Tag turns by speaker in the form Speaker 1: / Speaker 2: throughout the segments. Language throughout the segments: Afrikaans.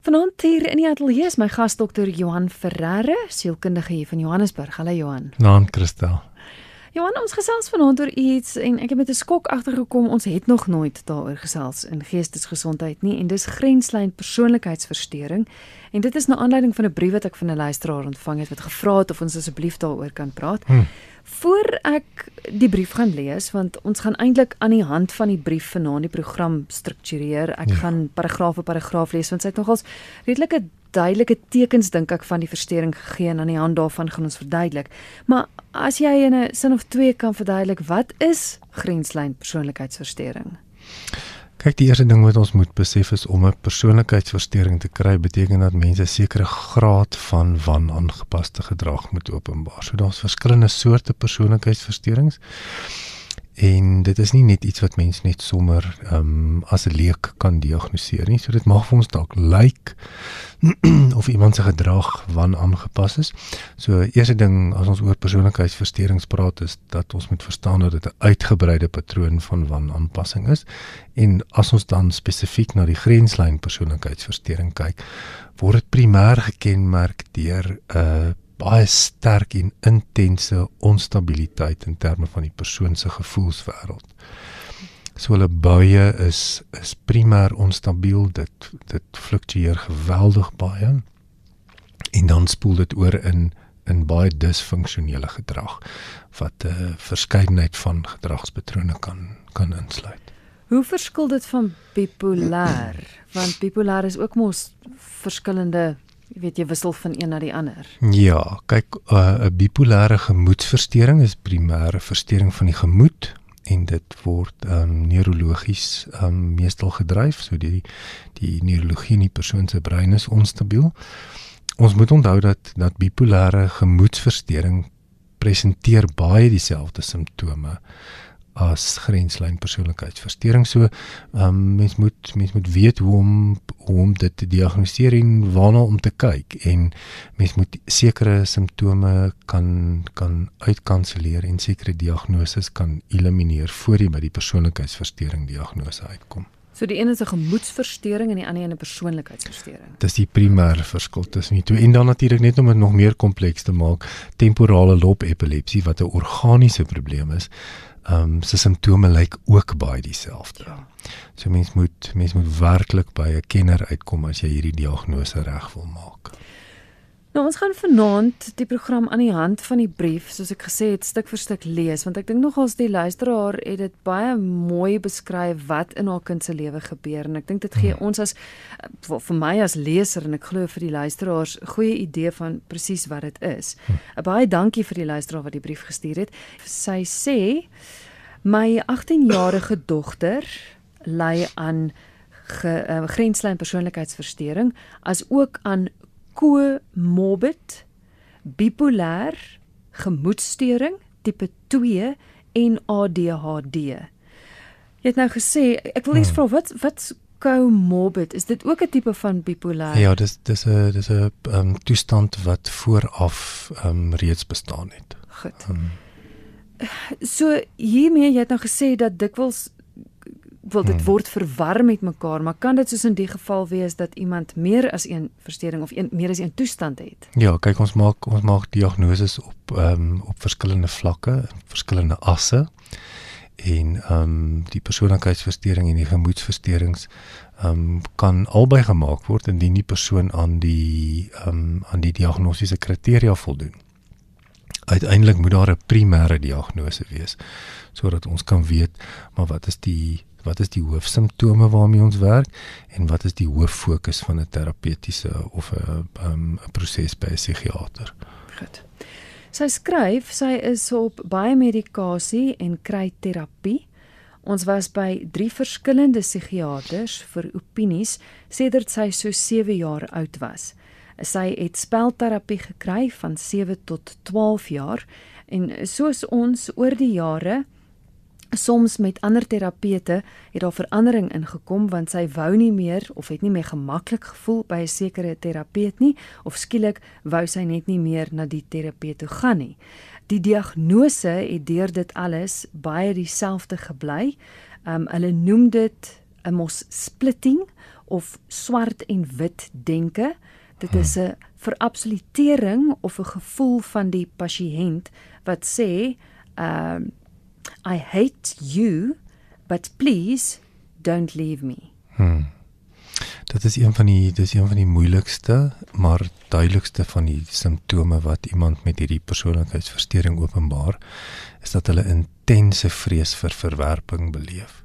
Speaker 1: Vanaand hier in die ateljee is my gas dokter Johan Ferreira, sielkundige hier van Johannesburg. Hallo Johan.
Speaker 2: Naam Christel.
Speaker 1: Johan, ons gesels vanaand oor iets en ek het met 'n skok agtergekom. Ons het nog nooit daaroor gesels in geestesgesondheid nie en dis grenslyn persoonlikheidsversteuring. En dit is na aanleiding van 'n brief wat ek van 'n luisteraar ontvang het wat gevra het of ons asseblief daaroor kan praat. Hmm. Voor ek die brief gaan lees want ons gaan eintlik aan die hand van die brief vanaand die program struktureer. Ek ja. gaan paragraaf vir paragraaf lees want sy het nogals redelike duidelike tekens dink ek van die verstoring gegee en aan die hand daarvan gaan ons verduidelik. Maar as jy in 'n sin of twee kan verduidelik wat is grenslyn persoonlikheidsversteuring?
Speaker 2: Kyk, die eerste ding wat ons moet besef is om 'n persoonlikheidsversteuring te kry beteken dat mense 'n sekere graad van wanaangepaste gedrag moet openbaar. So daar's verskillende soorte persoonlikheidsversteurings. En dit is nie net iets wat mens net sommer ehm um, as 'n leek kan diagnoseer nie. So dit mag vir ons dalk lyk of iemand se gedrag wan aangepas is. So eerste ding as ons oor persoonlikheidsversteurings praat is dat ons moet verstaan dat dit 'n uitgebreide patroon van wan aanpassing is. En as ons dan spesifiek na die grenslyn persoonlikheidsversteuring kyk, word dit primêr gekenmerk deur 'n uh, baie sterk en intense onstabiliteit in terme van die persoon se gevoelswêreld. So hulle buie is is primêr onstabiel, dit dit fluktueer geweldig baie. En dan spoel dit oor in in baie disfunksionele gedrag wat 'n uh, verskeidenheid van gedragspatrone kan kan insluit.
Speaker 1: Hoe verskil dit van bipolêr? Want bipolêr is ook mos verskillende jy weet jy wissel van een na die ander.
Speaker 2: Ja, kyk uh, 'n uh, bipolêre gemoedversteuring is primêre versteuring van die gemoed en dit word um, neurologies um, meestal gedryf, so die die neurologie in die persoon se brein is onstabiel. Ons moet onthou dat dat bipolêre gemoedversteuring presenteer baie dieselfde simptome as grenslyn persoonlikheidsversteuring. So, ehm um, mens moet mens moet weet hoe om hoe om dit te diagnoseer en waarna om te kyk en mens moet sekere simptome kan kan uitkanselleer en sekere diagnoses kan elimineer voor jy by die persoonlikheidsversteuring diagnose uitkom.
Speaker 1: So die een is 'n gemoedsversteuring en die ander een 'n persoonlikheidsversteuring.
Speaker 2: Dis die primêre verskil tussen die twee. En dan natuurlik net om dit nog meer kompleks te maak, temporale lob epilepsie wat 'n organiese probleem is ehm um, se simptome lyk ook baie dieselfde. Ja. So mens moet mens moet werklik by 'n kenner uitkom as jy hierdie diagnose reg wil maak.
Speaker 1: Nou ons gaan vanaand die program aan die hand van die brief, soos ek gesê het, stuk vir stuk lees want ek dink nogals die luisteraar het dit baie mooi beskryf wat in haar kind se lewe gebeur en ek dink dit gee hmm. ons as vir my as leser en ek glo vir die luisteraars goeie idee van presies wat dit is. Hmm. Baie dankie vir die luisteraar wat die brief gestuur het. Sy sê my 18-jarige dogter ly aan ge, uh, grenslyn persoonlikheidsversteuring as ook aan komorbid, bipolêr, gemoedstoring tipe 2 en ADHD. Jy het nou gesê, ek wil net hmm. vra wat wat komorbid is dit ook 'n tipe van bipolêr?
Speaker 2: Ja, dis dis 'n dis 'n um, toestand wat vooraf um, reeds bestaan het.
Speaker 1: Goed. Um, so hiermee jy het nou gesê dat dikwels wil dit hmm. word verwar met mekaar, maar kan dit soos in die geval wees dat iemand meer as een verstoring of een meer as een toestand het?
Speaker 2: Ja, kyk ons maak ons maak diagnoses op ehm um, op verskillende vlakke, verskillende asse. En ehm um, die persoonlikheidsversteuring en die gemoedsversteurings ehm um, kan albei gemaak word indien die persoon aan die ehm um, aan die diagnostiese kriteria voldoen. Uiteindelik moet daar 'n primêre diagnose wees sodat ons kan weet maar wat is die wat is die hoofsimptome waarmee ons werk en wat is die hoof fokus van 'n terapeutiese of 'n um, 'n proses by 'n psigiater.
Speaker 1: Goed. Sy skryf sy is op baie medikasie en kry terapie. Ons was by drie verskillende psigiaters vir opinies sedert sy so 7 jaar oud was. Sy het spelterapie gekry van 7 tot 12 jaar en soos ons oor die jare Soms met ander terapete het daar verandering ingekom want sy wou nie meer of het nie meer gemaklik gevoel by 'n sekere terapeut nie of skielik wou sy net nie meer na die terapeut toe gaan nie. Die diagnose het deur dit alles baie dieselfde gebly. Um hulle noem dit 'n mos splitting of swart en wit denke. Dit is 'n verabsolutering of 'n gevoel van die pasiënt wat sê, um I hate you, but please don't leave me.
Speaker 2: Hmm. Dit is een van die dis een van die moeilikste maar duidelikste van die simptome wat iemand met hierdie persoonlikheidsversteuring openbaar is dat hulle intense vrees vir verwerping beleef.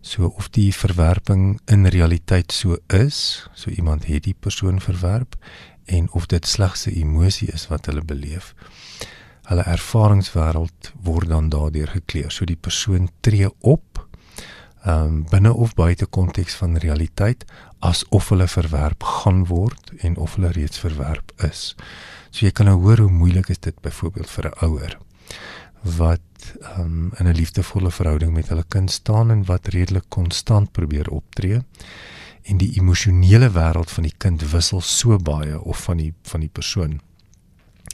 Speaker 2: So of die verwerping in realiteit so is, so iemand het die persoon verwerp en of dit slegs 'n emosie is wat hulle beleef. Hulle ervaringswêreld word dan daardeur gekleur. So die persoon tree op ehm um, binne of buite konteks van realiteit asof hulle verwerp gaan word en of hulle reeds verwerp is. So jy kan nou hoor hoe moeilik is dit byvoorbeeld vir 'n ouer wat ehm um, in 'n liefdevolle verhouding met hulle kind staan en wat redelik konstant probeer optree en die emosionele wêreld van die kind wissel so baie of van die van die persoon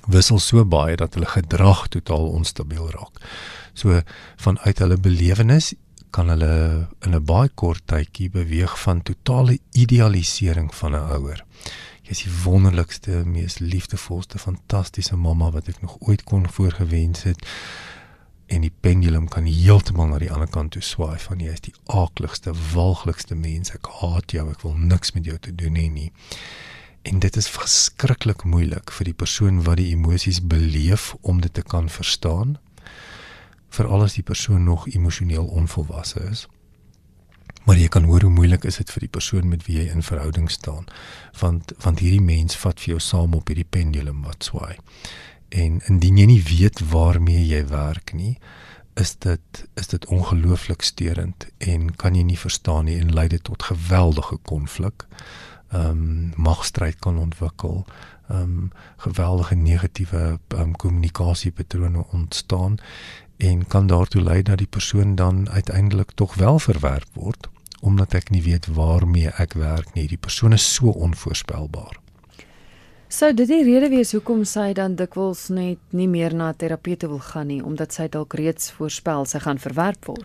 Speaker 2: wissel so baie dat hulle gedrag totaal onstabiel raak. So vanuit hulle belewenis kan hulle in 'n baie kort tydjie beweeg van totale idealisering van 'n ouer. Jy is die wonderlikste, mees liefdevolste, fantastiese mamma wat ek nog ooit kon voorgewens het. En die pendulum kan heeltemal na die ander kant toe swaai van jy is die aakligste, walglikste mens. Ek haat jou. Ek wil niks met jou te doen hê nie. En dit is verskriklik moeilik vir die persoon wat die emosies beleef om dit te kan verstaan veral as die persoon nog emosioneel onvolwasse is. Maar jy kan hoor hoe moeilik is dit vir die persoon met wie jy in verhouding staan, want want hierdie mens vat vir jou saam op hierdie pendulum wat swaai. En indien jy nie weet waarmee jy werk nie, is dit is dit ongelooflik steurend en kan jy nie verstaan nie en lei dit tot geweldige konflik. Ehm um, magstryd kan ontwikkel, ehm um, geweldige negatiewe ehm um, kommunikasiepatrone ontstaan en kan daartoe lei dat die persoon dan uiteindelik tog wel verwerp word omdat ek nie weet waarmee ek werk nie. Die persoon is so onvoorspelbaar.
Speaker 1: Sou dit die rede wees hoekom sy dan dikwels net nie meer na terapeute wil gaan nie omdat sy dalk reeds voorspel sy gaan verwerp word?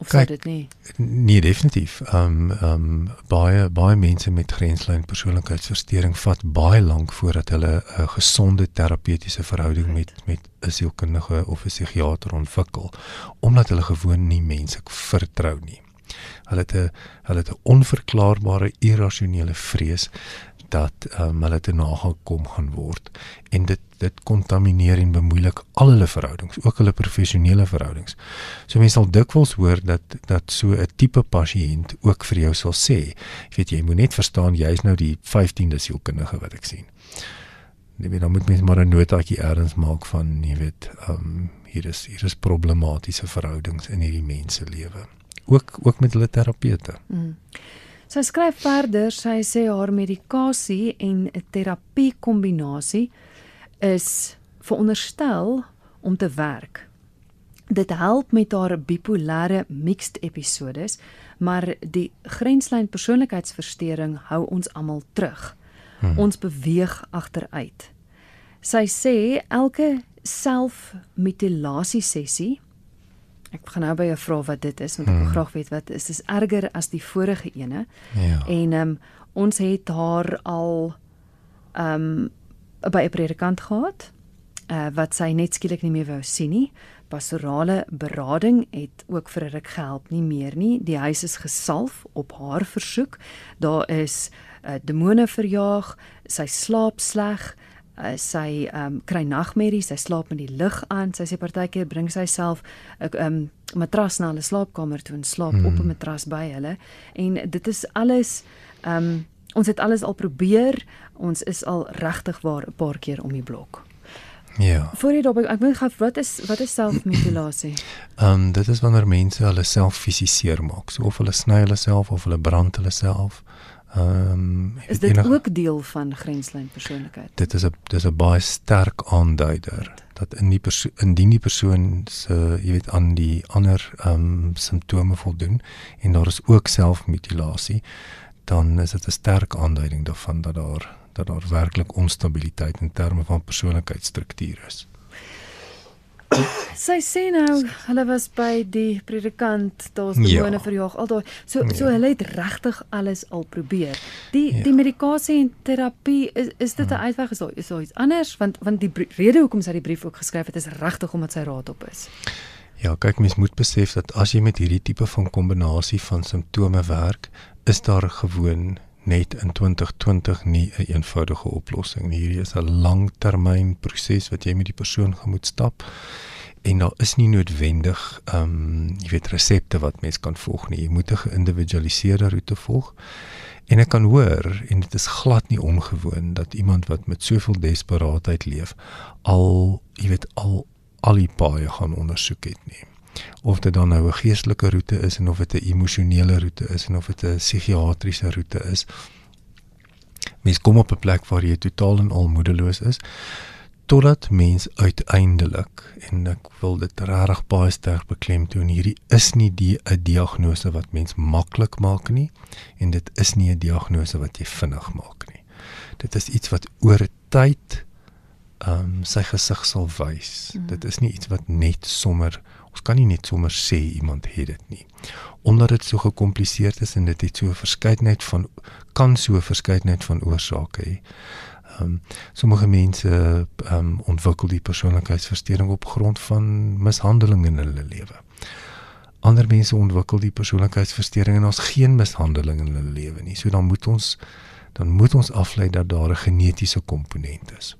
Speaker 1: Of sou dit nie?
Speaker 2: Nee, definitief. Ehm um, ehm um, baie baie mense met grenslyn persoonlikheidsversteuring vat baie lank voordat hulle 'n gesonde terapeutiese verhouding met met 'n sielkundige of 'n psigiatër ontwikkel omdat hulle gewoon nie mense vertrou nie. Hulle het 'n hulle het 'n onverklaarbare irrasionele vrees dat um, hulle te nagekom gaan word en dit dit kontamineer en bemoeilik al hulle verhoudings, ook hulle professionele verhoudings. So mense sal dikwels hoor dat dat so 'n tipe pasiënt ook vir jou sal sê, jy weet jy moet net verstaan jy is nou die 15de sielkundige wat ek sien. Jy weet dan moet mens maar 'n notaatjie erns maak van jy weet, ehm um, hier is hier is problematiese verhoudings in hierdie mense lewe. Ook ook met hulle terapeute. Mm.
Speaker 1: Sy skryf verder, sy sê haar medikasie en 'n terapie kombinasie is veronderstel om te werk. Dit help met haar bipolêre mixed episodes, maar die grenslyn persoonlikheidsversteuring hou ons almal terug. Hmm. Ons beweeg agteruit. Sy sê elke selfmutilasie sessie Ek gaan nou by jou vra wat dit is want ek wil hmm. graag weet wat is dit erger as die vorige ene. Ja. En ehm um, ons het haar al ehm um, by 'n predikant gehad uh, wat sy net skielik nie meer wou sien nie. Pastorale berading het ook vir 'n ruk gehelp nie meer nie. Die huis is gesalf op haar versoek. Daar is uh, demone verjaag, sy slaap sleg uh, sy ehm um, kry nagmerries, sy slaap met die lig aan. Sy sê partykeer bring sy self 'n ehm um, matras na hulle slaapkamer toe en slaap mm. op 'n matras by hulle. En dit is alles ehm um, ons het alles al probeer. Ons is al regtig waar 'n paar keer om die blok.
Speaker 2: Ja.
Speaker 1: Voor jy daarby ek wil gou wat is wat is selfmutilasie?
Speaker 2: Ehm um, dit is wanneer mense hulle self fisiseer maak. So of hulle sny hulle self of hulle brand hulle self. Ehm um,
Speaker 1: is dit enig, ook deel van grenslyn persoonlikheid?
Speaker 2: Dit is 'n dis 'n baie sterk aanduider dat in die persoon indien die persoon se jy weet aan die ander ehm um, simptome voldoen en daar is ook selfmutilasie, dan is dit 'n sterk aanduiding daarvan dat daar dat daar werklik onstabiliteit in terme van persoonlikheidsstruktuur is.
Speaker 1: Sy sê nou hulle was by die predikant, daar's
Speaker 2: Ja.
Speaker 1: demone verjaag, al daai. So
Speaker 2: Ja.
Speaker 1: so hulle het regtig alles al probeer. Die
Speaker 2: Ja.
Speaker 1: die medikasie en terapie is is dit 'n uitweg is daar is daar iets anders want want die brie- rede hoekom sy die brief ook geskryf het is regtig omdat sy raad op is.
Speaker 2: Ja, kyk mens moet besef dat as jy met hierdie tipe van kombinasie van simptome werk, is daar gewoon net in 2020 nie 'n eenvoudige oplossing nie. Hierdie is 'n langtermyn proses wat jy met die persoon gaan moet stap en daar is nie noodwendig ehm um, jy weet resepte wat mens kan volg nie. Jy moet 'n geïndividualiseerde roete volg. En ek kan hoor en dit is glad nie ongewoon dat iemand wat met soveel desperaatheid leef al jy weet al al die paaie gaan ondersoek het nie. Of dit dan nou 'n geestelike roete is en of dit 'n emosionele roete is en of dit 'n psigiatriese roete is. Mens kom op 'n plek waar jy totaal en al moedeloos is totdat mens uiteindelik en ek wil dit regtig baie sterk beklemtoon hierdie is nie die 'n diagnose wat mens maklik maak nie en dit is nie 'n diagnose wat jy vinnig maak nie. Dit is iets wat oor tyd ehm um, sy gesig sal wys. Mm. Dit is nie iets wat net sommer ons kan nie net sommer sê iemand het dit nie. Omdat dit so gekompliseerd is en dit het so 'n verskeidenheid van kan so 'n verskeidenheid van oorsake hê. Ehm um, sommige mense ehm um, ontwikkel die persoonlikheidsversteuring op grond van mishandeling in hulle lewe. Ander mense ontwikkel die persoonlikheidsversteuring en ons geen mishandeling in hulle lewe nie. So dan moet ons dan moet ons aflei dat daar 'n genetiese komponent is.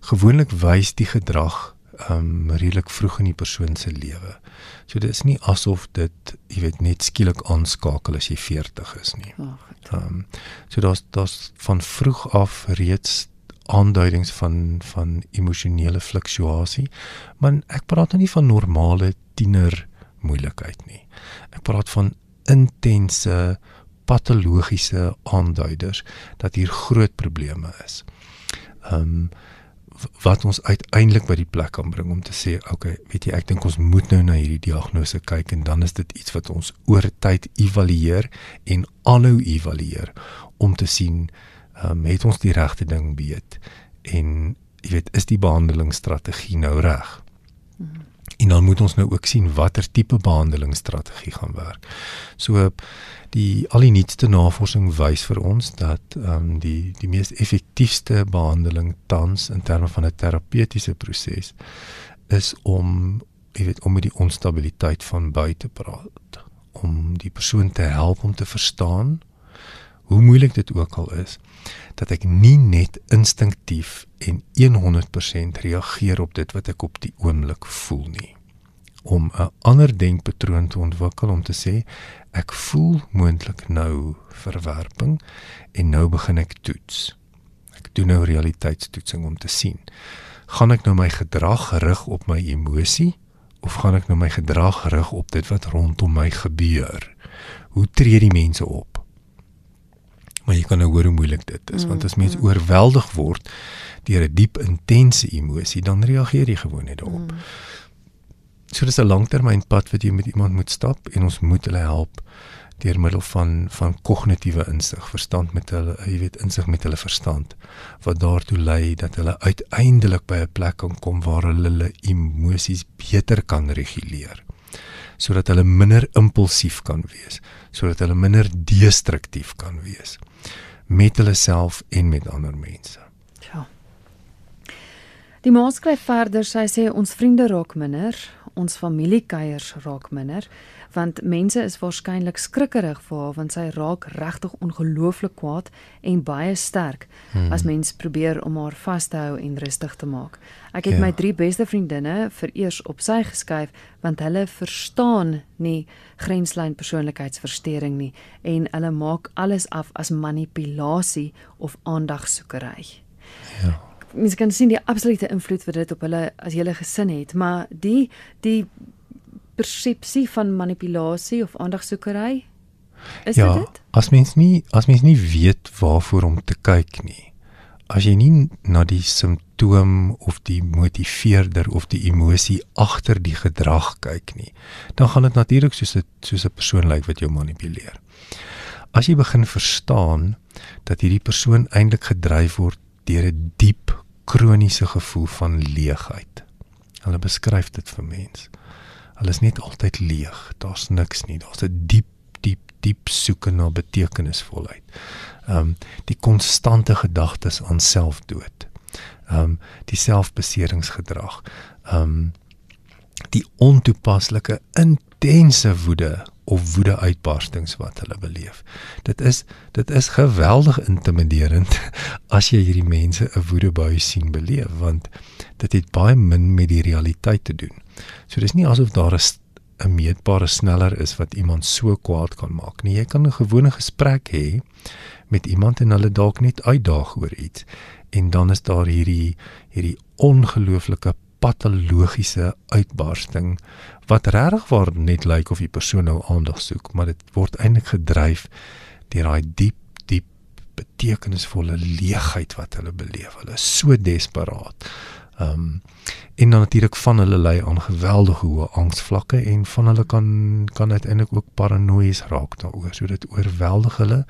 Speaker 2: Gewoonlik wys die gedrag um redelik vroeg in die persoon se lewe. So dit is nie asof dit, jy weet, net skielik aanskakel as jy 40 is nie.
Speaker 1: Ag,
Speaker 2: Um so daar's daar's van vroeg af reeds aanduidings van van emosionele fluktuasie. Maar ek praat nou nie van normale tiener moeilikheid nie. Ek praat van intense patologiese aanduiders dat hier groot probleme is. Um wat ons uiteindelik by die plek kan bring om te sê, okay, weet jy, ek dink ons moet nou na hierdie diagnose kyk en dan is dit iets wat ons oor tyd evalueer en aanhou evalueer om te sien, um, het ons die regte ding weet en jy weet, is die behandelingsstrategie nou reg? Hmm. En dan moet ons nou ook sien watter tipe behandelingsstrategie gaan werk. So die al die nuutste navorsing wys vir ons dat ehm um, die die mees effektiefste behandeling tans in terme van 'n terapeutiese proses is om jy weet om met die onstabiliteit van buite praat. Om die persoon te help om te verstaan hoe moeilik dit ook al is dat ek nie net instinktief en 100% reageer op dit wat ek op die oomblik voel nie om 'n ander denkpatroon te ontwikkel om te sê ek voel moontlik nou verwerping en nou begin ek toets. Ek doen nou realiteitstoetsing om te sien gaan ek nou my gedrag rig op my emosie of gaan ek nou my gedrag rig op dit wat rondom my gebeur? Hoe tree die mense op? Maar jy kan nou hoor hoe moeilik dit is mm, want as mens mm. oorweldig word deur 'n diep intense emosie dan reageer jy gewoon net daarop. Mm. So dis 'n langtermynpad wat jy met iemand moet stap en ons moet hulle help deur middel van van kognitiewe insig, verstand met hulle, jy weet, insig met hulle verstand wat daartoe lei dat hulle uiteindelik by 'n plek kan kom waar hulle hulle emosies beter kan reguleer sodat hulle minder impulsief kan wees, sodat hulle minder destruktief kan wees met hulle self en met ander mense.
Speaker 1: Ja. Die ma skryf verder, sy sê ons vriende raak minder, ons familiekuiers raak minder, want mense is waarskynlik skrikkerig vir haar want sy raak regtig ongelooflik kwaad en baie sterk hmm. as mens probeer om haar vas te hou en rustig te maak. Ek het ja. my drie beste vriendinne vereers op sy geskuif want hulle verstaan nie grenslyn persoonlikheidsversteuring nie en hulle maak alles af as manipulasie of aandagsoekery.
Speaker 2: Ja
Speaker 1: mens kan sien die absolute invloed wat dit op hulle as hele gesin het, maar die die persepsie van manipulasie of aandagsoekery is
Speaker 2: ja,
Speaker 1: dit dit?
Speaker 2: As mens nie as mens nie weet waarvoor om te kyk nie. As jy nie na die simptoom of die motiveerder of die emosie agter die gedrag kyk nie, dan gaan dit natuurlik soos 'n soos 'n persoon lyk wat jou manipuleer. As jy begin verstaan dat hierdie persoon eintlik gedryf word deur 'n diep kroniese gevoel van leegheid. Hulle beskryf dit vir mense. Hulle is net altyd leeg. Daar's niks nie. Daar's 'n diep diep diep soeke na betekenisvolheid. Ehm um, die konstante gedagtes aan selfdood. Ehm um, die selfbeseringsgedrag. Ehm um, die ontoepaslike intense woede of woede uitbarstings wat hulle beleef. Dit is dit is geweldig intimiderend as jy hierdie mense 'n woedebui sien beleef want dit het baie min met die realiteit te doen. So dis nie asof daar 'n 'n meetbare sneller is wat iemand so kwaad kan maak nie. Jy kan 'n gewone gesprek hê met iemand en hulle dalk net uitdaag oor iets en dan is daar hierdie hierdie ongelooflike patologiese uitbarsting wat regtig waar net lyk of die persoon nou aandag soek, maar dit word eintlik gedryf deur daai diep diep betekenisvolle leegheid wat hulle beleef. Hulle is so desperaat. Ehm um, en dan natuurlik van hulle lei aan geweldige hoë angsvlakke en van hulle kan kan uiteindelik ook paranoïes raak daaroor. So dit oorweldig hulle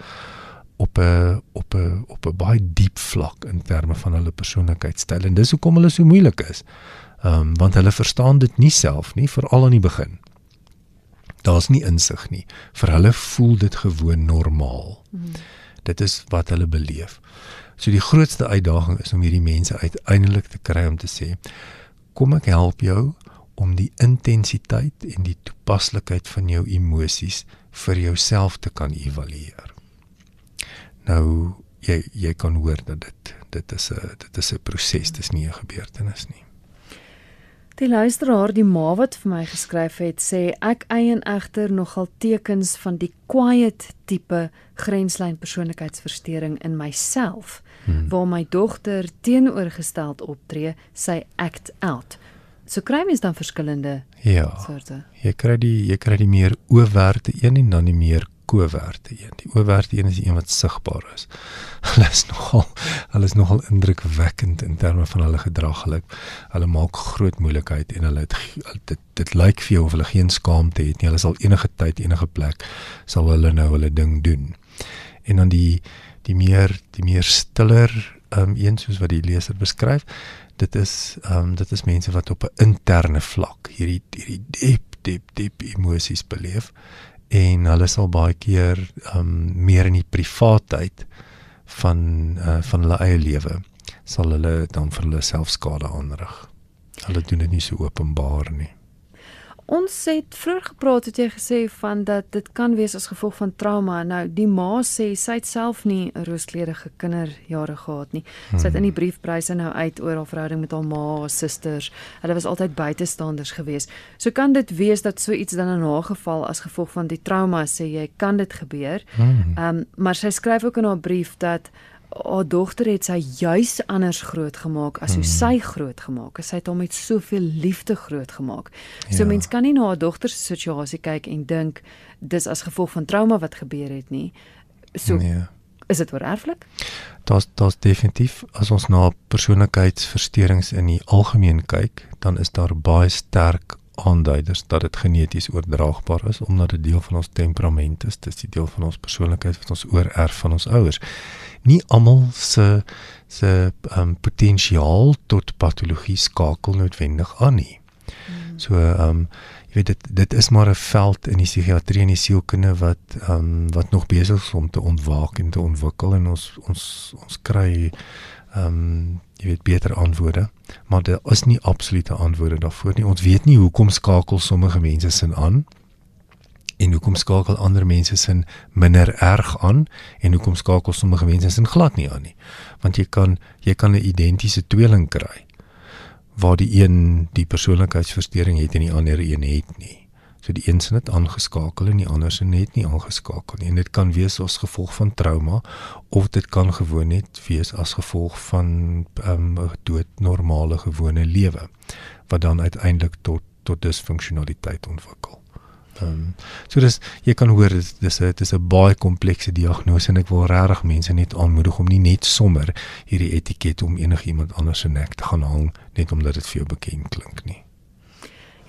Speaker 2: op 'n op 'n op 'n baie diep vlak in terme van hulle persoonlikheidstyl en dis hoekom hulle so moeilik is. Ehm um, want hulle verstaan dit nie self nie veral aan die begin. Daar's nie insig nie. Vir hulle voel dit gewoon normaal. Hmm. Dit is wat hulle beleef. So die grootste uitdaging is om hierdie mense uiteindelik te kry om te sê kom ek help jou om die intensiteit en die toepaslikheid van jou emosies vir jouself te kan evalueer. Nou jy jy kan hoor dat dit dit is 'n dit is 'n proses, dit is nie 'n gebeurtenis nie.
Speaker 1: Die luisteraar, die ma wat vir my geskryf het, sê ek eien egter nogal tekens van die quiet tipe grenslyn persoonlikheidsversteuring in myself, hmm. waar my dogter teenoorgesteld optree, sy act out. So kry mens dan verskillende
Speaker 2: ja, soorte. Jy kry die jy kry die meer oorwerte een en dan die meer koewerte een. Die oewerte een is die een wat sigbaar is. Hulle is nogal hulle is nogal indrukwekkend in terme van hulle gedrag. Hulle hulle maak groot moeilikheid en hulle het, dit dit lyk vir jou of hulle geen skaamte het nie. Hulle sal enige tyd enige plek sal hulle nou hulle ding doen. En dan die die meer die meer stiller um een soos wat die leser beskryf, dit is um dit is mense wat op 'n interne vlak hierdie hierdie diep diep diep emosies beleef en hulle sal baie keer um meer in die privaatheid van uh, van hulle eie lewe sal hulle dan vir hulle self skade aanrig. Hulle doen dit nie so openbaar nie.
Speaker 1: Ons het vroeër gepraat het jy gesê van dat dit kan wees as gevolg van trauma. Nou die ma sê sy het self nie 'n rooskleurige kinderjare gehad nie. Sy het in die briefpryse nou uit oor haar verhouding met haar ma, haar susters. Hulle was altyd buitestanders gewees. So kan dit wees dat so iets dan in haar geval as gevolg van die trauma sê jy kan dit gebeur. Hmm. Ehm um, maar sy skryf ook in haar brief dat haar dogter het sy juis anders grootgemaak as hoe hmm. sy grootgemaak is. Sy het hom met soveel liefde grootgemaak. So ja. mens kan nie na haar dogter se situasie kyk en dink dis as gevolg van trauma wat gebeur het nie. So nee. is dit oorerflik?
Speaker 2: Daar's daar's definitief as ons na persoonlikheidsversteurings in die algemeen kyk, dan is daar baie sterk aanduiders dat dit geneties oordraagbaar is omdat dit deel van ons temperament is, dit is die deel van ons persoonlikheid wat ons oorerf van ons ouers. Nie almal se se um, potensiaal tot patologie skakel noodwendig aan nie. Hmm. So ehm um, jy weet dit dit is maar 'n veld in die psigiatrie en die sielkunde wat ehm um, wat nog besig is om te ontwaak en te ontwikkel en ons ons ons kry ehm um, jy weet beter antwoorde, maar daar is nie absolute antwoorde daarvoor nie. Ons weet nie hoekom skakel sommige mense sin aan en hoekom skakel ander mense sin minder erg aan en hoekom skakel sommige mense sin glad nie aan nie. Want jy kan jy kan 'n identiese tweeling kry waar die een die persoonlikheidsversteuring het en die ander een het nie. So die een se net aangeskakel en die ander se net nie aangeskakel nie. En dit kan wees as gevolg van trauma of dit kan gewoon net wees as gevolg van 'n um, ehm, dood normale gewone lewe wat dan uiteindelik tot tot disfunksionaliteit ontwikkel. Ehm um, so dis jy kan hoor dis dis 'n dis 'n baie komplekse diagnose en ek wil regtig mense net aanmoedig om nie net sommer hierdie etiket om enigiemand anders se nek te gaan hang net omdat dit vir jou bekend klink nie.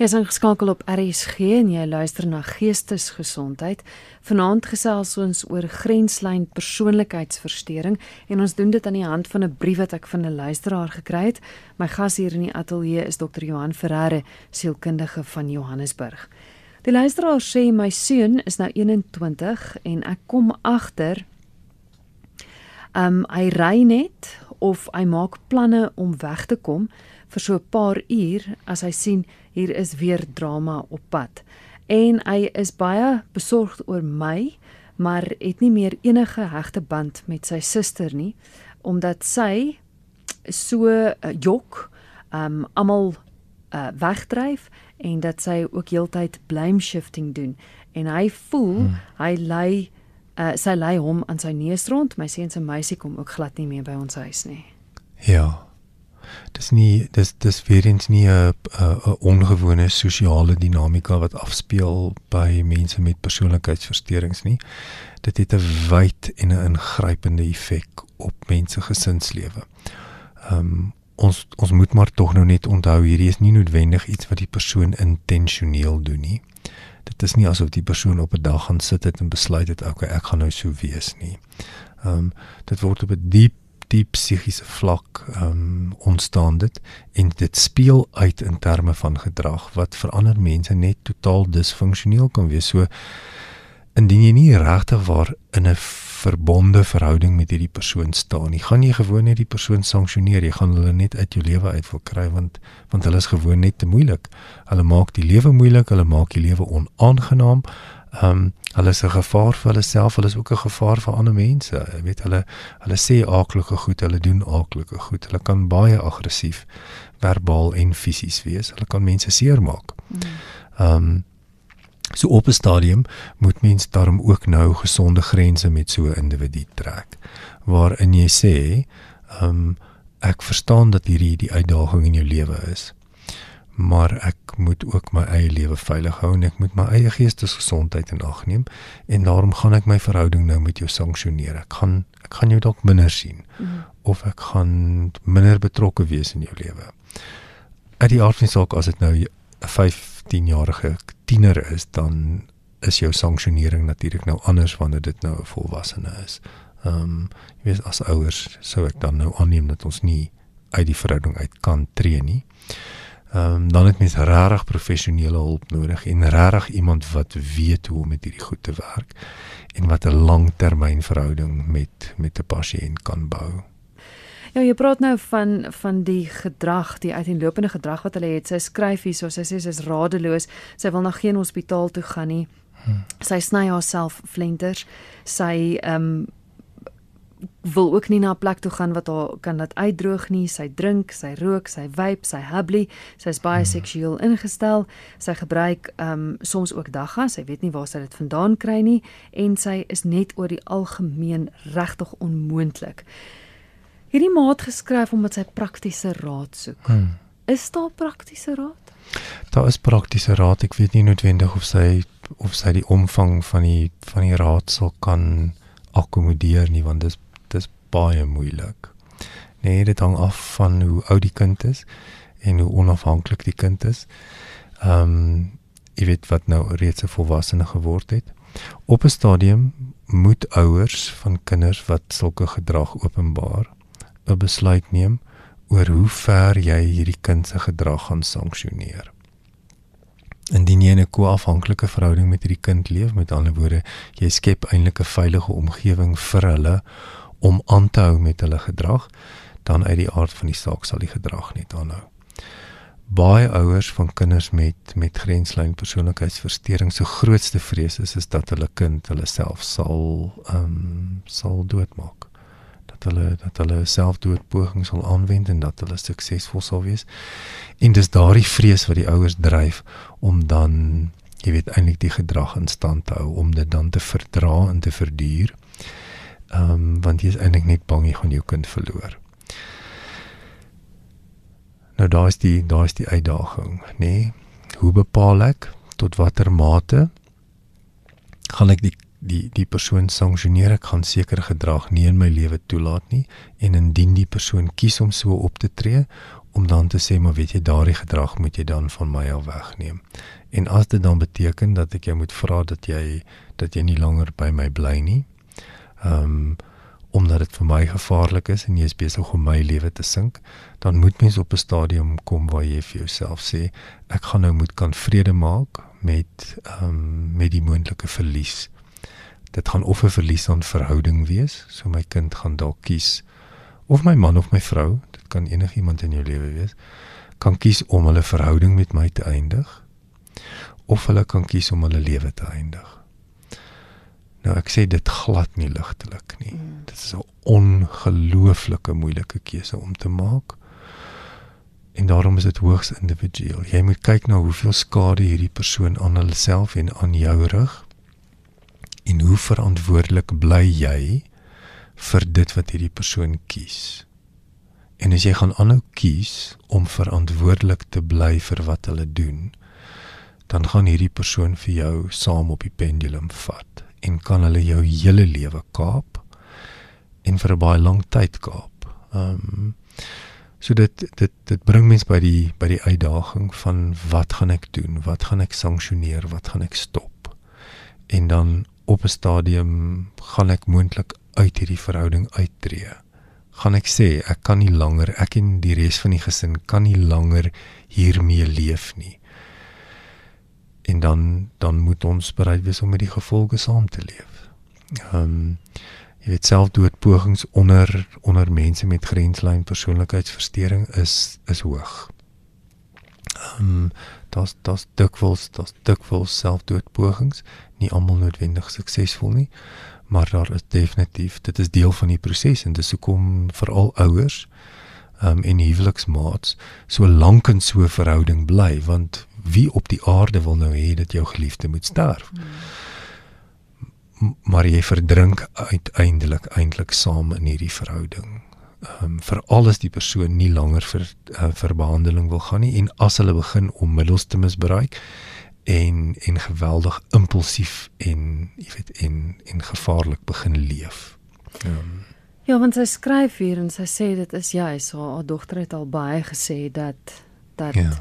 Speaker 1: Is ingeskakel op RSG en jy luister na Geestesgesondheid. Vanaand gesels ons oor grenslyn persoonlikheidsversteuring en ons doen dit aan die hand van 'n brief wat ek van 'n luisteraar gekry het. My gas hier in die ateljee is Dr. Johan Ferreira, sielkundige van Johannesburg. Die luisteraar sê my seun is nou 21 en ek kom agter um hy ry net of hy maak planne om weg te kom vir so 'n paar uur as hy sien hier is weer drama op pad. En hy is baie besorgd oor my, maar het nie meer enige hegte band met sy suster nie omdat sy so uh, jok, um almal uh, wegdryf en dat sy ook heeltyd blame shifting doen en hy voel hmm. hy lei uh, sy lei hom aan sy neus rond, my seuns en meisie kom ook glad nie meer by ons huis nie.
Speaker 2: Ja dis nie dis dis weer eens nie 'n 'n ongewone sosiale dinamika wat afspeel by mense met persoonlikheidsversteurings nie. Dit het 'n wyd en 'n ingrypende effek op mense gesinslewe. Ehm um, ons ons moet maar tog nou net onthou hierdie is nie noodwendig iets wat die persoon intentioneel doen nie. Dit is nie asof die persoon op 'n dag gaan sit het en besluit het okay, ek gaan nou so wees nie. Ehm um, dit word op 'n diep diep psigiese vlak ehm um, ontstaan dit en dit speel uit in terme van gedrag wat vir ander mense net totaal disfunksioneel kan wees. So indien jy nie regtig waar in 'n verbonde verhouding met hierdie persoon staan nie, gaan jy gewoon net die persoon sanksioneer. Jy gaan hulle net uit jou lewe uit wil kry want want hulle is gewoon net te moeilik. Hulle maak die lewe moeilik, hulle maak die lewe onaangenaam. Ehm um, hulle is 'n gevaar vir hulle self, hulle is ook 'n gevaar vir ander mense. Jy weet hulle hulle sê aaklige goed, hulle doen aaklige goed. Hulle kan baie aggressief verbaal en fisies wees. Hulle kan mense seermaak. Mm. Ehm um, so op 'n stadium moet mens daarom ook nou gesonde grense met so 'n individu trek waarin jy sê ehm um, ek verstaan dat hierdie die uitdaging in jou lewe is maar ek moet ook my eie lewe veilig hou en ek moet my eie geestesgesondheid in ag neem en daarom gaan ek my verhouding nou met jou sanksioneer. Ek gaan ek gaan jou dalk minder sien mm. of ek gaan minder betrokke wees in jou lewe. Uit die aard van die saak as dit nou 'n 15-jarige tiener is, dan is jou sanksionering natuurlik nou anders wanneer dit nou 'n volwassene is. Ehm um, jy weet as ouers sou ek dan nou aanneem dat ons nie uit die verhouding uit kan tree nie. Ehm um, dan het mens regtig professionele hulp nodig en regtig iemand wat weet hoe om met hierdie goed te werk en wat 'n langtermynverhouding met met 'n pasiënt kan bou.
Speaker 1: Ja, jy praat nou van van die gedrag, die uiteenlopende gedrag wat hulle het. Sy skryf hier, so sy sê sy is radeloos. Sy wil na geen hospitaal toe gaan nie. Hmm. Sy sny haarself flenters. Sy ehm um, wil ook nie na 'n plek toe gaan wat haar kan laat uitdroog nie. Sy drink, sy rook, sy vape, sy hubbly. Sy's baie hmm. seksueel ingestel. Sy gebruik ehm um, soms ook dagga. Sy weet nie waar sy dit vandaan kry nie en sy is net oor die algemeen regtig onmoontlik. Hierdie maat geskryf omdat sy praktiese raad soek. Hmm. Is daar praktiese raad?
Speaker 2: Daar is praktiese raad. Ek weet nie noodwendig of sy of sy die omvang van die van die raadsel kan akkommodeer nie want dit baie moeilik. Nee, dit hang af van hoe oud die kind is en hoe onafhanklik die kind is. Ehm um, jy weet wat nou reeds 'n volwassene geword het. Op 'n stadium moet ouers van kinders wat sulke gedrag openbaar 'n besluit neem oor hoe ver jy hierdie kind se gedrag gaan sanksioneer. Indien jy 'n koafhanklike verhouding met hierdie kind leef, met ander woorde, jy skep eintlik 'n veilige omgewing vir hulle om aan te hou met hulle gedrag, dan uit die aard van die saak sal die gedrag net aanhou. Baie ouers van kinders met met grenslyn persoonlikheidsversteuring se grootste vrees is is dat hulle kind hulle self sal ehm um, sal doodmaak. Dat hulle dat hulle selfdoodpoging sal aanwend en dat hulle suksesvol sal wees. En dis daardie vrees wat die ouers dryf om dan jy weet eintlik die gedrag in stand te hou om dit dan te verdra en te verduur Ehm um, want jy is eintlik net bang jy gaan jou kind verloor. Nou daar is die daar is die uitdaging, nê? Nee? Hoe bepaal ek tot watter mate gaan ek die die die persoon sanksioneer? Ek gaan sekere gedrag nie in my lewe toelaat nie en indien die persoon kies om so op te tree om dan te sê maar weet jy daardie gedrag moet jy dan van my af wegneem. En as dit dan beteken dat ek jou moet vra dat jy dat jy nie langer by my bly nie. Ehm um, omdat dit vir my gevaarlik is en jy is besig om my lewe te sink, dan moet mens op 'n stadium kom waar jy vir jouself sê ek gaan nou moet kan vrede maak met ehm um, met die moontlike verlies. Dit gaan of 'n verlies aan verhouding wees, so my kind gaan dalk kies of my man of my vrou, dit kan enigiemand in jou lewe wees, kan kies om hulle verhouding met my te eindig of hulle kan kies om hulle lewe te eindig. Nou ek sê dit glad nie ligtelik nie. Mm. Dit is 'n ongelooflike moeilike keuse om te maak. En daarom is dit hoogs individueel. Jy moet kyk na hoeveel skade hierdie persoon aan hulself en aan jou rig. En hoe verantwoordelik bly jy vir dit wat hierdie persoon kies? En as jy gaan aanhou kies om verantwoordelik te bly vir wat hulle doen, dan gaan hierdie persoon vir jou saam op die pendulum vat en kan hulle jou hele lewe kaap en vir 'n baie lang tyd kaap. Ehm um, so dit dit dit bring mense by die by die uitdaging van wat gaan ek doen? Wat gaan ek sanksioneer? Wat gaan ek stop? En dan op 'n stadium gaan ek moontlik uit hierdie verhouding uittreë. Gaan ek sê ek kan nie langer ek en die res van die gesin kan nie langer hiermee leef nie en dan dan moet ons bereid wees om met die gevolge saam te leef. Ehm um, jy weet selfdoodpogings onder onder mense met grenslyn persoonlikheidsversteuring is is hoog. Ehm um, das das dikwels das dikwels selfdoodpogings nie almal noodwendig suksesvol nie, maar daar is definitief dit is deel van die proses en dis hoekom veral ouers ehm um, en huweliksmaats so lank in so 'n verhouding bly want wie op die aarde wil nou hê dat jou geliefde moet sterf? Maar jy verdrink uiteindelik eintlik saam in hierdie verhouding. Ehm um, vir alles die persoon nie langer vir uh, vir behandeling wil gaan nie en as hulle begin om middels te misbruik en en geweldig impulsief en jy weet en en gevaarlik begin leef. Um,
Speaker 1: Ja, want sy skryf hier en sy sê dit is juis haar, haar dogter het al baie gesê dat dat ja.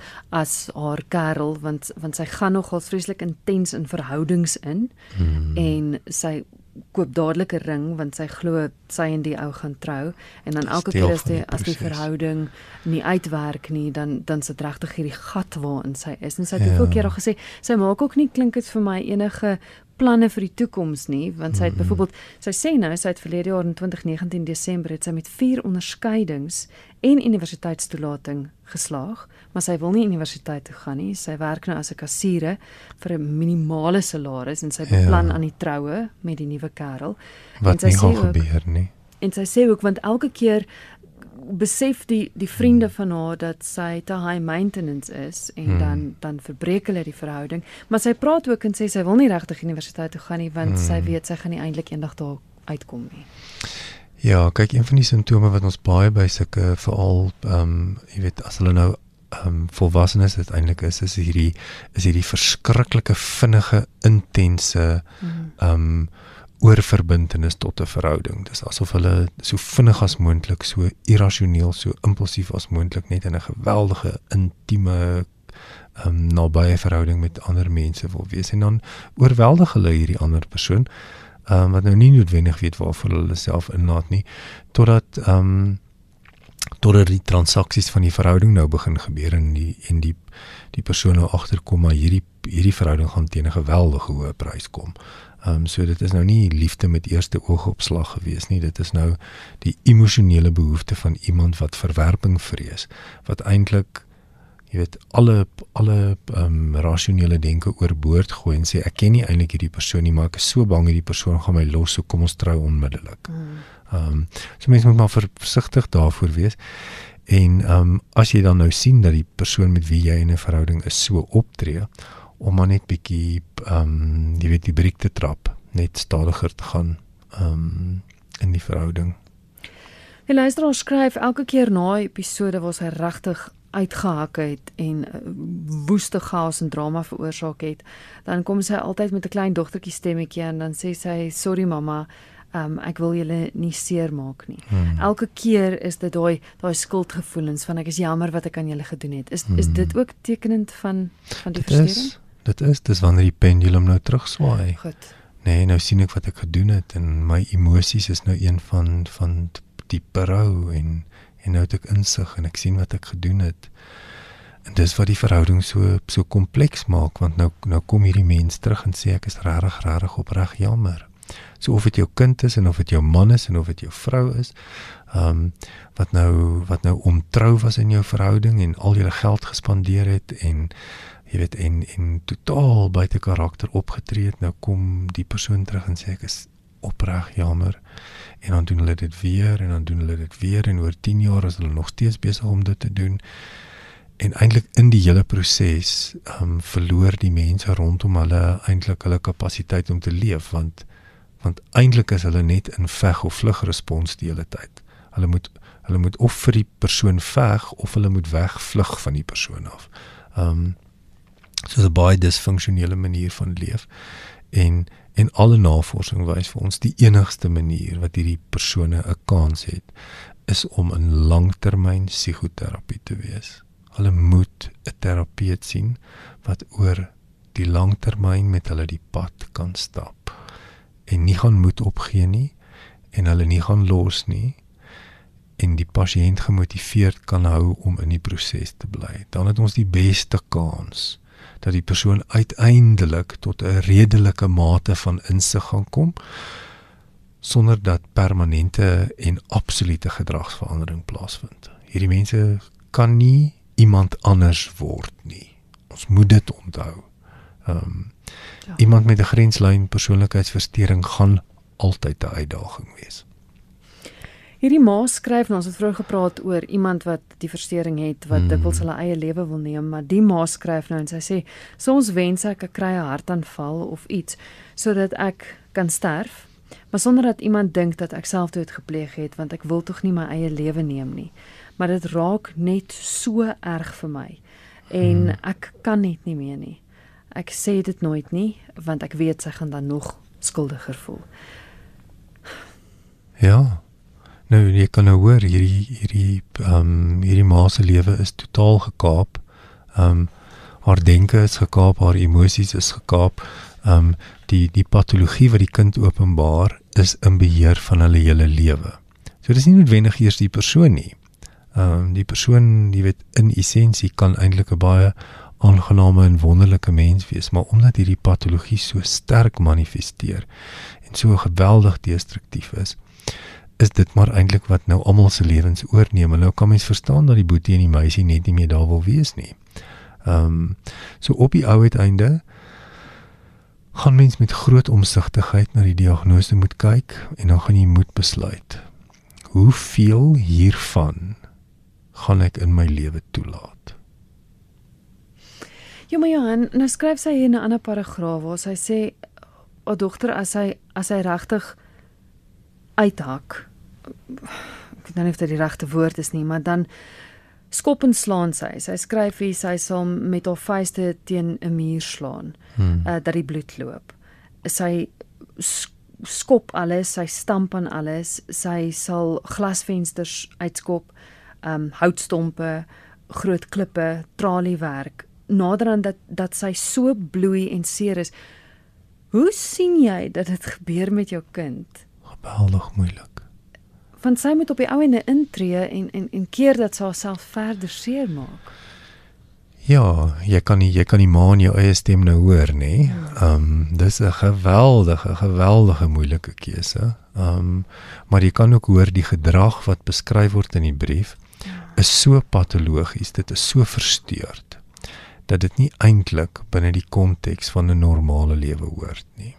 Speaker 1: as haar kerel want want sy gaan nogal vreeslik intens in verhoudings in hmm. en sy koop dadelik 'n ring want sy glo sy en die ou gaan trou en dan elke keer as die as die verhouding nie uitwerk nie dan dan sit regtig hierdie gat waarin sy is en sy het ja. hoeveel keer al gesê sy maak ook nie klink dit vir my enige planne vir die toekoms nie want sy het mm -hmm. byvoorbeeld sy sê nou sy het verlede jaar in 2019 Desember het sy met vier onderskeidings en universiteitstoelating geslaag maar sy wil nie universiteit toe gaan nie sy werk nou as 'n kassiere vir 'n minimale salaris en sy beplan ja. aan die troue met die nuwe kerel
Speaker 2: wat en sy nie gaan gebeur nie
Speaker 1: en sy sê ook want elke keer besef die die vriende hmm. van haar dat sy te high maintenance is en hmm. dan dan verbreek hulle die verhouding maar sy praat ook en sê sy wil nie regtig universiteit toe gaan nie want hmm. sy weet sy gaan nie eintlik eendag daar uitkom nie.
Speaker 2: Ja, kyk een van die simptome wat ons baie by sulke veral ehm um, jy weet as hulle nou um, volwassenes uiteindelik is is hierdie is hierdie verskriklike vinnige intense ehm um, oorverbintenis tot 'n verhouding. Dis asof hulle so vinnig as moontlik, so irrasioneel, so impulsief as moontlik net in 'n geweldige intieme ehm um, nabye verhouding met ander mense wil wees en dan oorweldig hulle hierdie ander persoon ehm um, wat nou nie noodwendig weet waarvoor hulle self inlaat nie totdat ehm um, totdat die transaksies van die verhouding nou begin gebeur en die en die die persoon nou agterkom maar hierdie hierdie verhouding gaan teen 'n geweldige hoë prys kom. Ehm um, so dit is nou nie liefde met eerste oogopslag gewees nie. Dit is nou die emosionele behoefte van iemand wat verwerping vrees, wat eintlik jy weet alle alle ehm um, rasionele denke oorboord gooi en sê ek ken nie eintlik hierdie persoon nie, maar ek is so bang hierdie persoon gaan my los, so kom ons trou onmiddellik. Hmm. Ehm um, so mense moet maar versigtig daarvoor wees. En ehm um, as jy dan nou sien dat die persoon met wie jy in 'n verhouding is so optree, om maar net bietjie ehm um, jy weet die briek te trap, net stadiger te gaan ehm um, in die verhouding.
Speaker 1: Die luisteraar skryf elke keer na 'n episode waar hy regtig uitgehak het en uh, woeste chaos en drama veroorsaak het, dan kom sy altyd met 'n klein dogtertjie stemmetjie en dan sê sy sorry mamma, um ek wil julle nie seermaak nie.
Speaker 2: Hmm.
Speaker 1: Elke keer is dit daai daai skuldgevoelens van ek is jammer wat ek aan julle gedoen het. Is is
Speaker 2: Hmm.
Speaker 1: dit ook tekenend van van die verstoring?
Speaker 2: is dit is dis wanneer die pendulum nou terugswaai.
Speaker 1: Goed.
Speaker 2: Nee, nou sien ek wat ek gedoen het en my emosies is nou een van van die berou en en nou het ek insig en ek sien wat ek gedoen het. En dis wat die verhouding so so kompleks maak want nou nou kom hierdie mens terug en sê ek is regtig regtig opreg jammer. So of dit jou kind is en of dit jou man is en of dit jou vrou is, ehm um, wat nou wat nou ontrou was in jou verhouding en al jou geld gespandeer het en jy weet en en totaal buite karakter opgetree het, nou kom die persoon terug en sê ek is opreg jammer. En dan doen hulle dit weer en dan doen hulle dit weer en oor 10 jaar is hulle nog steeds besig om dit te doen. En eintlik in die hele proses ehm um, verloor die mense rondom hulle eintlik hulle kapasiteit om te leef want want eintlik is hulle net in veg of vlug respons die hele tyd. Hulle moet hulle moet of vir die persoon veg of hulle moet wegvlug van die persoon af. Ehm um, so 'n baie disfunksionele manier van leef en en alle navorsing wys vir ons die enigste manier wat hierdie persone 'n kans het is om in langtermyn psigoterapie te wees. Hulle moet 'n terapeut sien wat oor die langtermyn met hulle die pad kan stap en nie gaan moed opgee nie en hulle nie gaan los nie en die pasiënt gemotiveerd kan hou om in die proses te bly. Dan het ons die beste kans dat die persoon uiteindelik tot 'n redelike mate van insig gaan kom sonder dat permanente en absolute gedragsverandering plaasvind. Hierdie mense kan nie iemand anders word nie. Ons moet dit onthou. Ehm um,
Speaker 1: Ja.
Speaker 2: iemand met 'n grenslyn persoonlikheidsversteuring gaan altyd 'n uitdaging wees.
Speaker 1: Hierdie ma skryf nou ons het vroeër gepraat oor iemand wat die verstoring het wat
Speaker 2: Mm.
Speaker 1: dikwels hulle eie lewe wil neem, maar die ma skryf nou en sy sê soms wens ek ek kry 'n hartaanval of iets sodat ek kan sterf, maar sonder dat iemand dink dat ek selfdood gepleeg het want ek wil tog nie my eie lewe neem nie. Maar dit raak net so erg vir my en
Speaker 2: Mm.
Speaker 1: ek kan net nie meer nie. Ek sê dit nooit nie want ek weet sy gaan dan nog skuldiger voel.
Speaker 2: Ja. Nou jy kan nou hoor hierdie hierdie ehm um, hierdie ma se lewe is totaal gekaap. Ehm um, haar denke is gekaap, haar emosies is gekaap. Ehm um, die die patologie wat die kind openbaar is in beheer van hulle hele lewe. So dis nie noodwendig eers die persoon nie. Ehm um, die persoon, jy weet, in essensie kan eintlik 'n baie aangename en wonderlike mens wees, maar omdat hierdie patologie so sterk manifesteer en so geweldig destruktief is, is dit maar eintlik wat nou almal se lewens oorneem. En nou kan mens verstaan dat die boetie en die meisie net nie meer daar wil wees nie. Ehm um, so op die ou uiteinde gaan mens met groot omsigtigheid na die diagnose moet kyk en dan gaan jy moet besluit. Hoeveel hiervan gaan ek in my lewe toelaat?
Speaker 1: Ja, maar Johan, nou skryf sy hier 'n ander paragraaf waar sy sê haar dogter as hy as hy regtig uithak. Ek weet nou nie of dit die regte woord is nie, maar dan skop en slaan sy. Sy skryf hier sy sal met haar vuiste teen 'n muur slaan
Speaker 2: Hmm.
Speaker 1: uh, dat die bloed loop. Sy sk- skop alles, sy stamp aan alles. Sy sal glasvensters uitskop, um houtstompe, groot klippe, traliewerk. Naderhand dat dat sy so bloei en seer is. Hoe sien jy dat dit gebeur met jou kind?
Speaker 2: Geweldig moeilik.
Speaker 1: Want sy moet op die ou ende intree en en en keer dat sy haarself verder seermaak.
Speaker 2: Ja, jy kan nie jy kan die ma in jou eie stem nou hoor, nê? Ehm um, dis 'n geweldige geweldige moeilike keuse. Ehm um, maar jy kan ook hoor die gedrag wat beskryf word in die brief is so patologies, dit is so versteurd dat dit nie eintlik binne die konteks van 'n normale lewe hoort nie.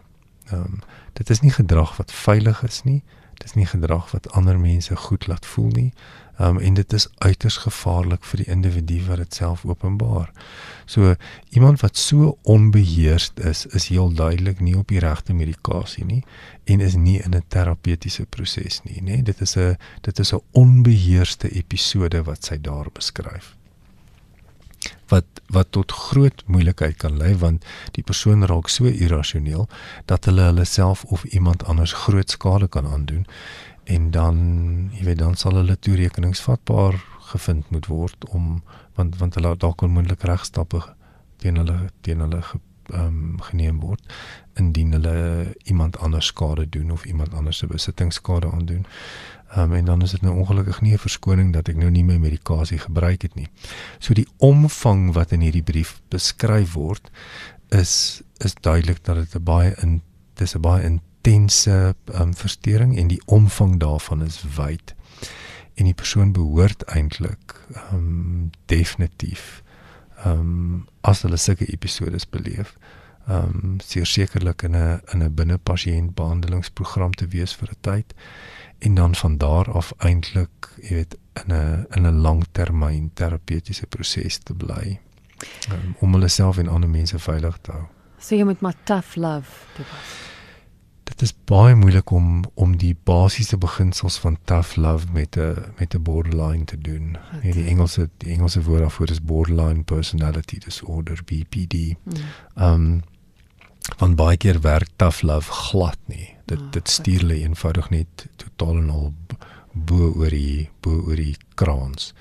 Speaker 2: Ehm um, dit is nie gedrag wat veilig is nie. Dit is nie gedrag wat ander mense goed laat voel nie. Ehm um, en dit is uiters gevaarlik vir die individu wat dit self openbaar. So iemand wat so onbeheersd is, is heel duidelik nie op die regte medikasie nie en is nie in 'n terapeutiese proses nie, nê? Dit is 'n dit is 'n onbeheerste episode wat sy daar beskryf. Wat wat tot groot moeilikheid kan lei want die persoon raak so irrasioneel dat hulle hulle self of iemand anders groot skade kan aandoen en dan jy weet dan sal hulle toerekeningsvatbaar gevind moet word om want want hulle dalk onmoontlik regstappe teen hulle teen hulle ge, um, geneem word indien hulle iemand anders skade doen of iemand anders se besittingskade aandoen. Um, en dan is dit nou ongelukkig nie 'n verskoning dat ek nou nie my medikasie gebruik het nie. So die omvang wat in hierdie brief beskryf word is is duidelik dat dit 'n baie in dis 'n baie intense um, verstoring en die omvang daarvan is wyd en die persoon behoort eintlik ehm um, definitief ehm um, as hulle sulke episodes beleef ehm um, sekerlik in 'n in 'n binnepasiënt behandelingsprogram te wees vir 'n tyd en dan van daar af eintlik jy weet in 'n in 'n langtermyn terapeutiese proses te bly um, om hulle self en ander mense veilig te hou.
Speaker 1: So jy moet maar tough love toe pas
Speaker 2: dit is baie moeilik om om die basiese beginsels van tough love met 'n met 'n borderline te doen. Nee, die Engelse die Engelse woord daarvoor is borderline personality disorder BPD. Ehm um, van baie keer werk tough love glad nie. Dit oh, dit stuur hulle eenvoudig net totaal en al bo oor die bo oor die kraans.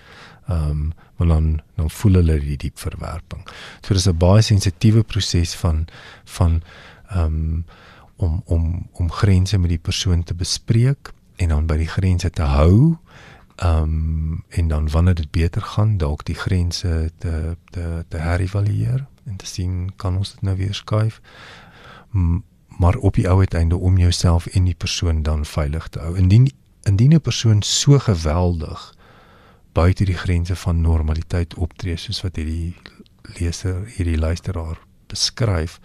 Speaker 2: Ehm um, want dan dan voel hulle die diep verwerping. So dis 'n baie sensitiewe proses van van ehm um, om om om grense met die persoon te bespreek en dan by die grense te hou. Ehm um, en dan wanneer dit beter gaan, dalk die grense te te te herëvalueer en te sien kan ons dit nou weer skuif. Maar op die ou uiteinde om jouself en die persoon dan veilig te hou. Indien indien 'n persoon so geweldig buite die grense van normaliteit optree soos wat hierdie leser hierdie luisteraar beskryf,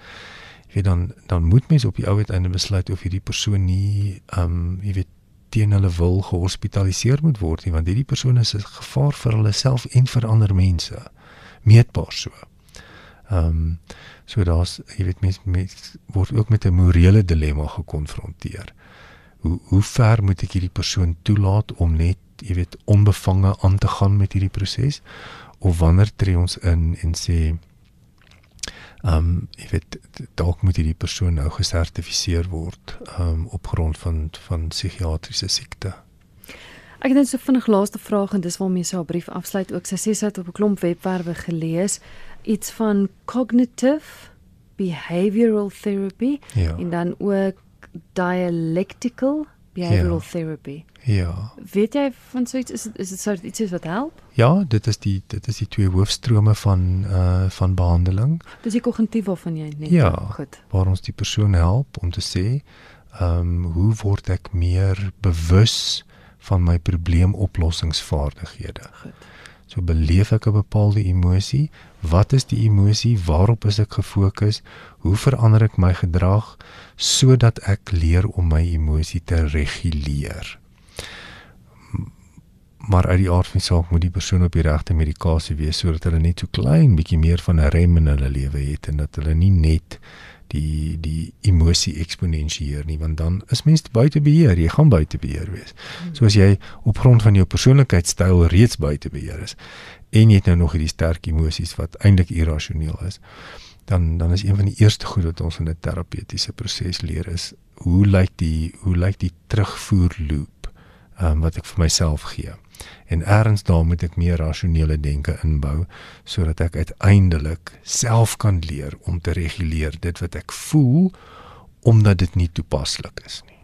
Speaker 2: weet dan dan moet mense op die ou uiteinde besluit of hierdie persoon nie ehm um, jy weet teen hulle wil gehospitaliseer moet word nie want hierdie persoon is 'n gevaar vir hulle self en vir ander mense meetbaar so. Ehm um, so daar's jy weet mense mens word ook met 'n morele dilemma gekonfronteer. Hoe hoe ver moet ek hierdie persoon toelaat om net jy weet onbevange aan te gaan met hierdie proses of wanneer tree ons in en sê ehm um, jy weet dalk moet hierdie persoon nou gesertifiseer word ehm um, op grond van van psigiatriese siekte.
Speaker 1: Ek het net so vinnig laaste vraag en dis waarmee sy haar brief afsluit ook. Sy sê sy het op 'n klomp webwerwe gelees iets van cognitive behavioral therapy
Speaker 2: ja.
Speaker 1: en dan ook dialectical behavioral ja. therapy.
Speaker 2: Ja.
Speaker 1: Weet jy van so iets is is dit sou iets is wat help?
Speaker 2: Ja, dit is die dit is die twee hoofstrome van uh van behandeling.
Speaker 1: Dis die kognitief waarvan jy net
Speaker 2: ja,
Speaker 1: goed.
Speaker 2: Waar ons die persoon help om te sê, ehm um, hoe word ek meer bewus van my probleemoplossingsvaardighede?
Speaker 1: Goed.
Speaker 2: So beleef ek 'n bepaalde emosie, wat is die emosie, waarop is ek gefokus, hoe verander ek my gedrag sodat ek leer om my emosie te reguleer? Maar uit die aard van die saak moet die persoon op die regte medikasie wees sodat hulle net so klein bietjie meer van 'n rem in hulle lewe het en dat hulle nie net die die emosie eksponensieer nie want dan is mens buite beheer jy gaan buite beheer wees. So as jy op grond van jou persoonlikheidstyl reeds buite beheer is en jy het nou nog hierdie sterk emosies wat eintlik irrasioneel is dan dan is een van die eerste goed wat ons in 'n terapeutiese proses leer is hoe lyk die hoe lyk die terugvoer loop um, wat ek vir myself gee en eers daar moet ek meer rasionele denke inbou sodat ek uiteindelik self kan leer om te reguleer dit wat ek voel omdat dit nie toepaslik is nie.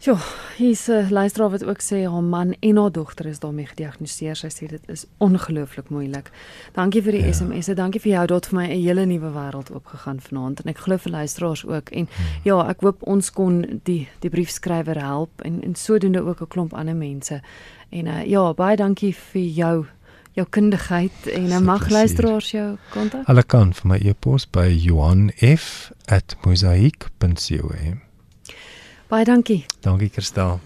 Speaker 1: Ja, hier's 'n luisteraar wat ook sê haar man en haar dogter is daarmee gediagnoseer. Sy sê dit is ongelooflik moeilik. Dankie vir die ja. SMS'e. Dankie vir jou dat vir my 'n hele nuwe wêreld oopgegaan vanaand en ek glo vir luisteraars ook. En hmm. ja, ek hoop ons kon die die briefskrywer help en en sodoende ook 'n klomp ander mense. En uh, ja, baie dankie vir jou jou kundigheid en uh, mag luisteraars jou kontak.
Speaker 2: Hulle kan vir my e-pos by johanf@mosaic.co.za.
Speaker 1: Baie dankie.
Speaker 2: Dankie Kirstel.